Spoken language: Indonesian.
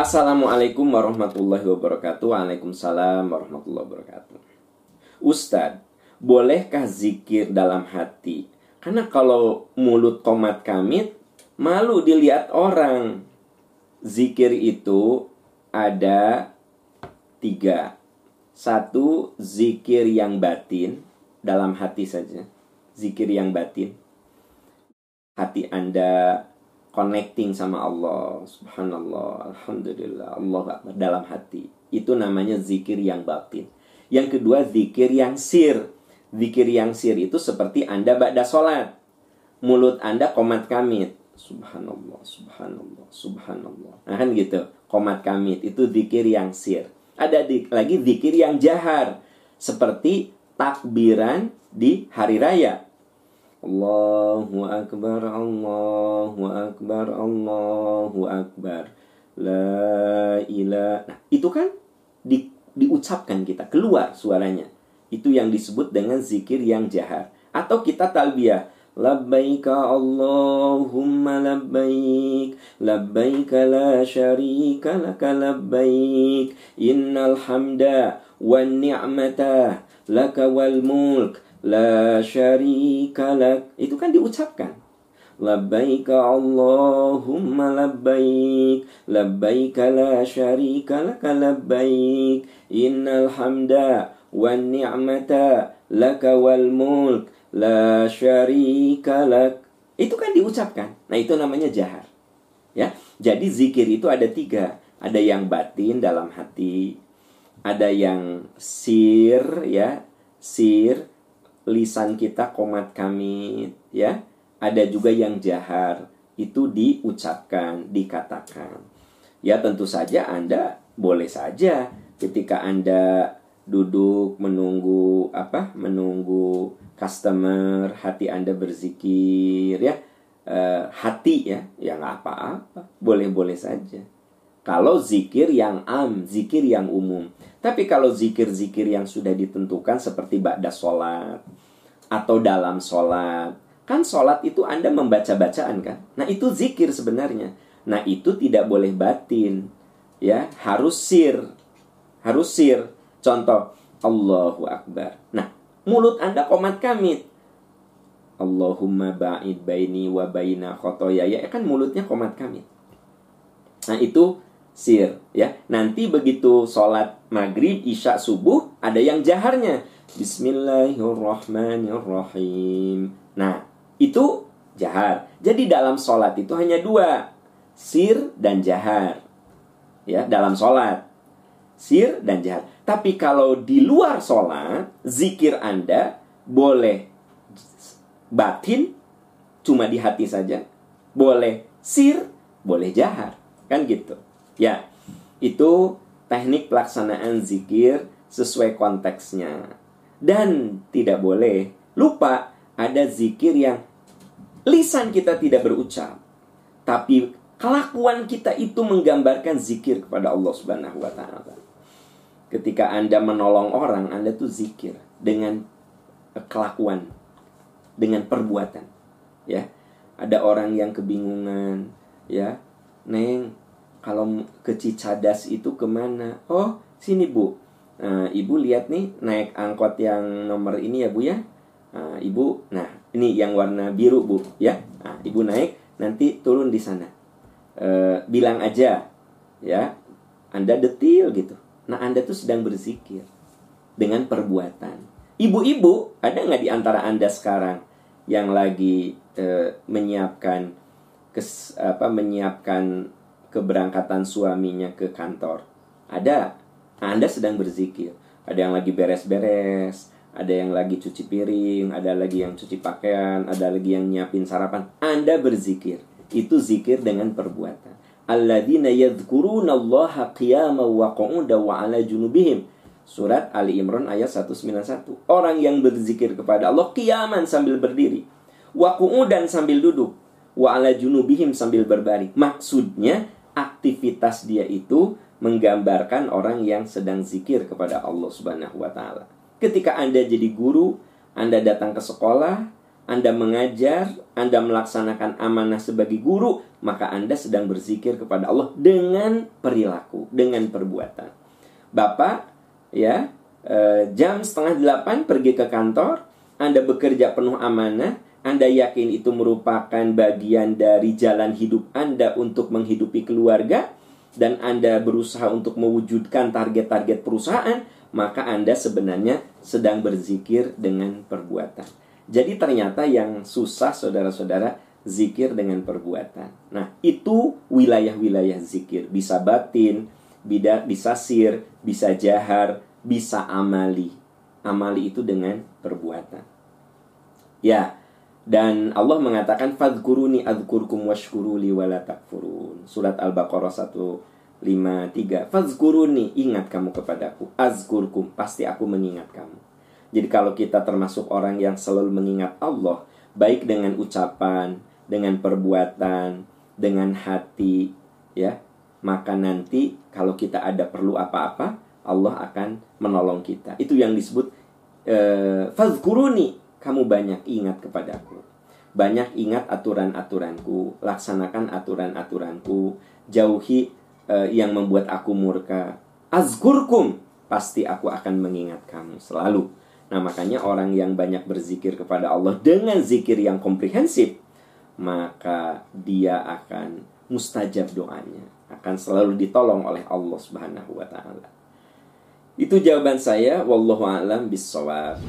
Assalamualaikum warahmatullahi wabarakatuh. Waalaikumsalam warahmatullahi wabarakatuh. Ustadz, bolehkah zikir dalam hati? Karena kalau mulut tomat kamit, malu dilihat orang. Zikir itu ada tiga. Satu, zikir yang batin dalam hati saja. Zikir yang batin. Hati Anda connecting sama Allah. Subhanallah, alhamdulillah, Allah dalam hati. Itu namanya zikir yang batin. Yang kedua, zikir yang sir. Zikir yang sir itu seperti Anda ba'da sholat. Mulut Anda komat kamit. Subhanallah, subhanallah, subhanallah. Nah kan gitu, komat kamit itu zikir yang sir. Ada di, lagi zikir yang jahar. Seperti takbiran di hari raya. Allahu Akbar, Allahu Akbar, Allahu Akbar. La ilah. Nah, itu kan di, diucapkan kita, keluar suaranya. Itu yang disebut dengan zikir yang jahar. Atau kita talbiyah. Labbaik Labbaik la syarika laka labbaik Innal hamda wa ni'mata laka wal mulk La syarika lak. Itu kan diucapkan. Labbaik Allahumma labbaik. Labbaik la syarika laka labbaik. Innal hamda wa ni'mata laka wal mulk. La syarika lak. Itu kan diucapkan. Nah itu namanya jahar. Ya Jadi zikir itu ada tiga. Ada yang batin dalam hati. Ada yang sir ya Sir lisan kita komat kamit ya. Ada juga yang jahar. Itu diucapkan dikatakan. Ya tentu saja anda boleh saja ketika anda duduk menunggu apa menunggu customer hati anda berzikir ya. E, hati ya. Ya nggak apa-apa. Boleh boleh saja kalau zikir yang am, zikir yang umum. Tapi kalau zikir-zikir yang sudah ditentukan seperti ba'da sholat atau dalam sholat. Kan sholat itu Anda membaca bacaan kan? Nah itu zikir sebenarnya. Nah itu tidak boleh batin. Ya, harus sir. Harus sir. Contoh, Allahu Akbar. Nah, mulut Anda komat kamit. Allahumma ba'id baini wa baina khotoya. Ya kan mulutnya komat kamit. Nah itu sir ya. Nanti begitu sholat maghrib, isya, subuh ada yang jaharnya. Bismillahirrahmanirrahim. Nah itu jahar. Jadi dalam sholat itu hanya dua, sir dan jahar. Ya dalam sholat, sir dan jahar. Tapi kalau di luar sholat, zikir anda boleh batin, cuma di hati saja. Boleh sir, boleh jahar. Kan gitu. Ya, itu teknik pelaksanaan zikir sesuai konteksnya. Dan tidak boleh lupa ada zikir yang lisan kita tidak berucap, tapi kelakuan kita itu menggambarkan zikir kepada Allah Subhanahu wa taala. Ketika Anda menolong orang, Anda tuh zikir dengan kelakuan, dengan perbuatan. Ya. Ada orang yang kebingungan, ya. Neng, kalau ke Cicadas itu ke mana? Oh, sini bu. Nah, ibu lihat nih naik angkot yang nomor ini ya bu ya. Nah, ibu, nah ini yang warna biru bu ya. Nah, ibu naik nanti turun di sana. E, bilang aja ya. Anda detil gitu. Nah, Anda tuh sedang berzikir dengan perbuatan. Ibu-ibu, ada nggak di antara Anda sekarang yang lagi e, menyiapkan kes, apa menyiapkan keberangkatan suaminya ke kantor. Ada. Anda sedang berzikir. Ada yang lagi beres-beres, ada yang lagi cuci piring, ada lagi yang cuci pakaian, ada lagi yang nyiapin sarapan. Anda berzikir. Itu zikir dengan perbuatan. Alladzina yadhkuruna Allah qiyama wa qu'uda wa ala junubihim. Surat Ali Imran ayat 191. Orang yang berzikir kepada Allah kiaman sambil berdiri. Wa dan sambil duduk. Wa ala junubihim sambil berbaring. Maksudnya aktivitas dia itu menggambarkan orang yang sedang zikir kepada Allah Subhanahu wa taala. Ketika Anda jadi guru, Anda datang ke sekolah, Anda mengajar, Anda melaksanakan amanah sebagai guru, maka Anda sedang berzikir kepada Allah dengan perilaku, dengan perbuatan. Bapak, ya, eh, jam setengah delapan pergi ke kantor, Anda bekerja penuh amanah, Anda yakin itu merupakan bagian dari jalan hidup Anda untuk menghidupi keluarga, dan Anda berusaha untuk mewujudkan target-target perusahaan, maka Anda sebenarnya sedang berzikir dengan perbuatan. Jadi ternyata yang susah saudara-saudara zikir dengan perbuatan. Nah, itu wilayah-wilayah zikir. Bisa batin, bisa sir, bisa jahar, bisa amali. Amali itu dengan perbuatan. Ya, dan Allah mengatakan fadkuruni adzkurkum washkuruli wala takfurun. Surat Al-Baqarah 153. Fadkuruni ingat kamu kepadaku. Azkurkum pasti aku mengingat kamu. Jadi kalau kita termasuk orang yang selalu mengingat Allah, baik dengan ucapan, dengan perbuatan, dengan hati, ya, maka nanti kalau kita ada perlu apa-apa, Allah akan menolong kita. Itu yang disebut eh, fadkuruni kamu banyak ingat kepadaku. Banyak ingat aturan-aturanku, laksanakan aturan-aturanku, jauhi uh, yang membuat aku murka. Azkurkum, pasti aku akan mengingat kamu selalu. Nah, makanya orang yang banyak berzikir kepada Allah dengan zikir yang komprehensif, maka dia akan mustajab doanya, akan selalu ditolong oleh Allah Subhanahu wa taala. Itu jawaban saya wallahu alam bisawab.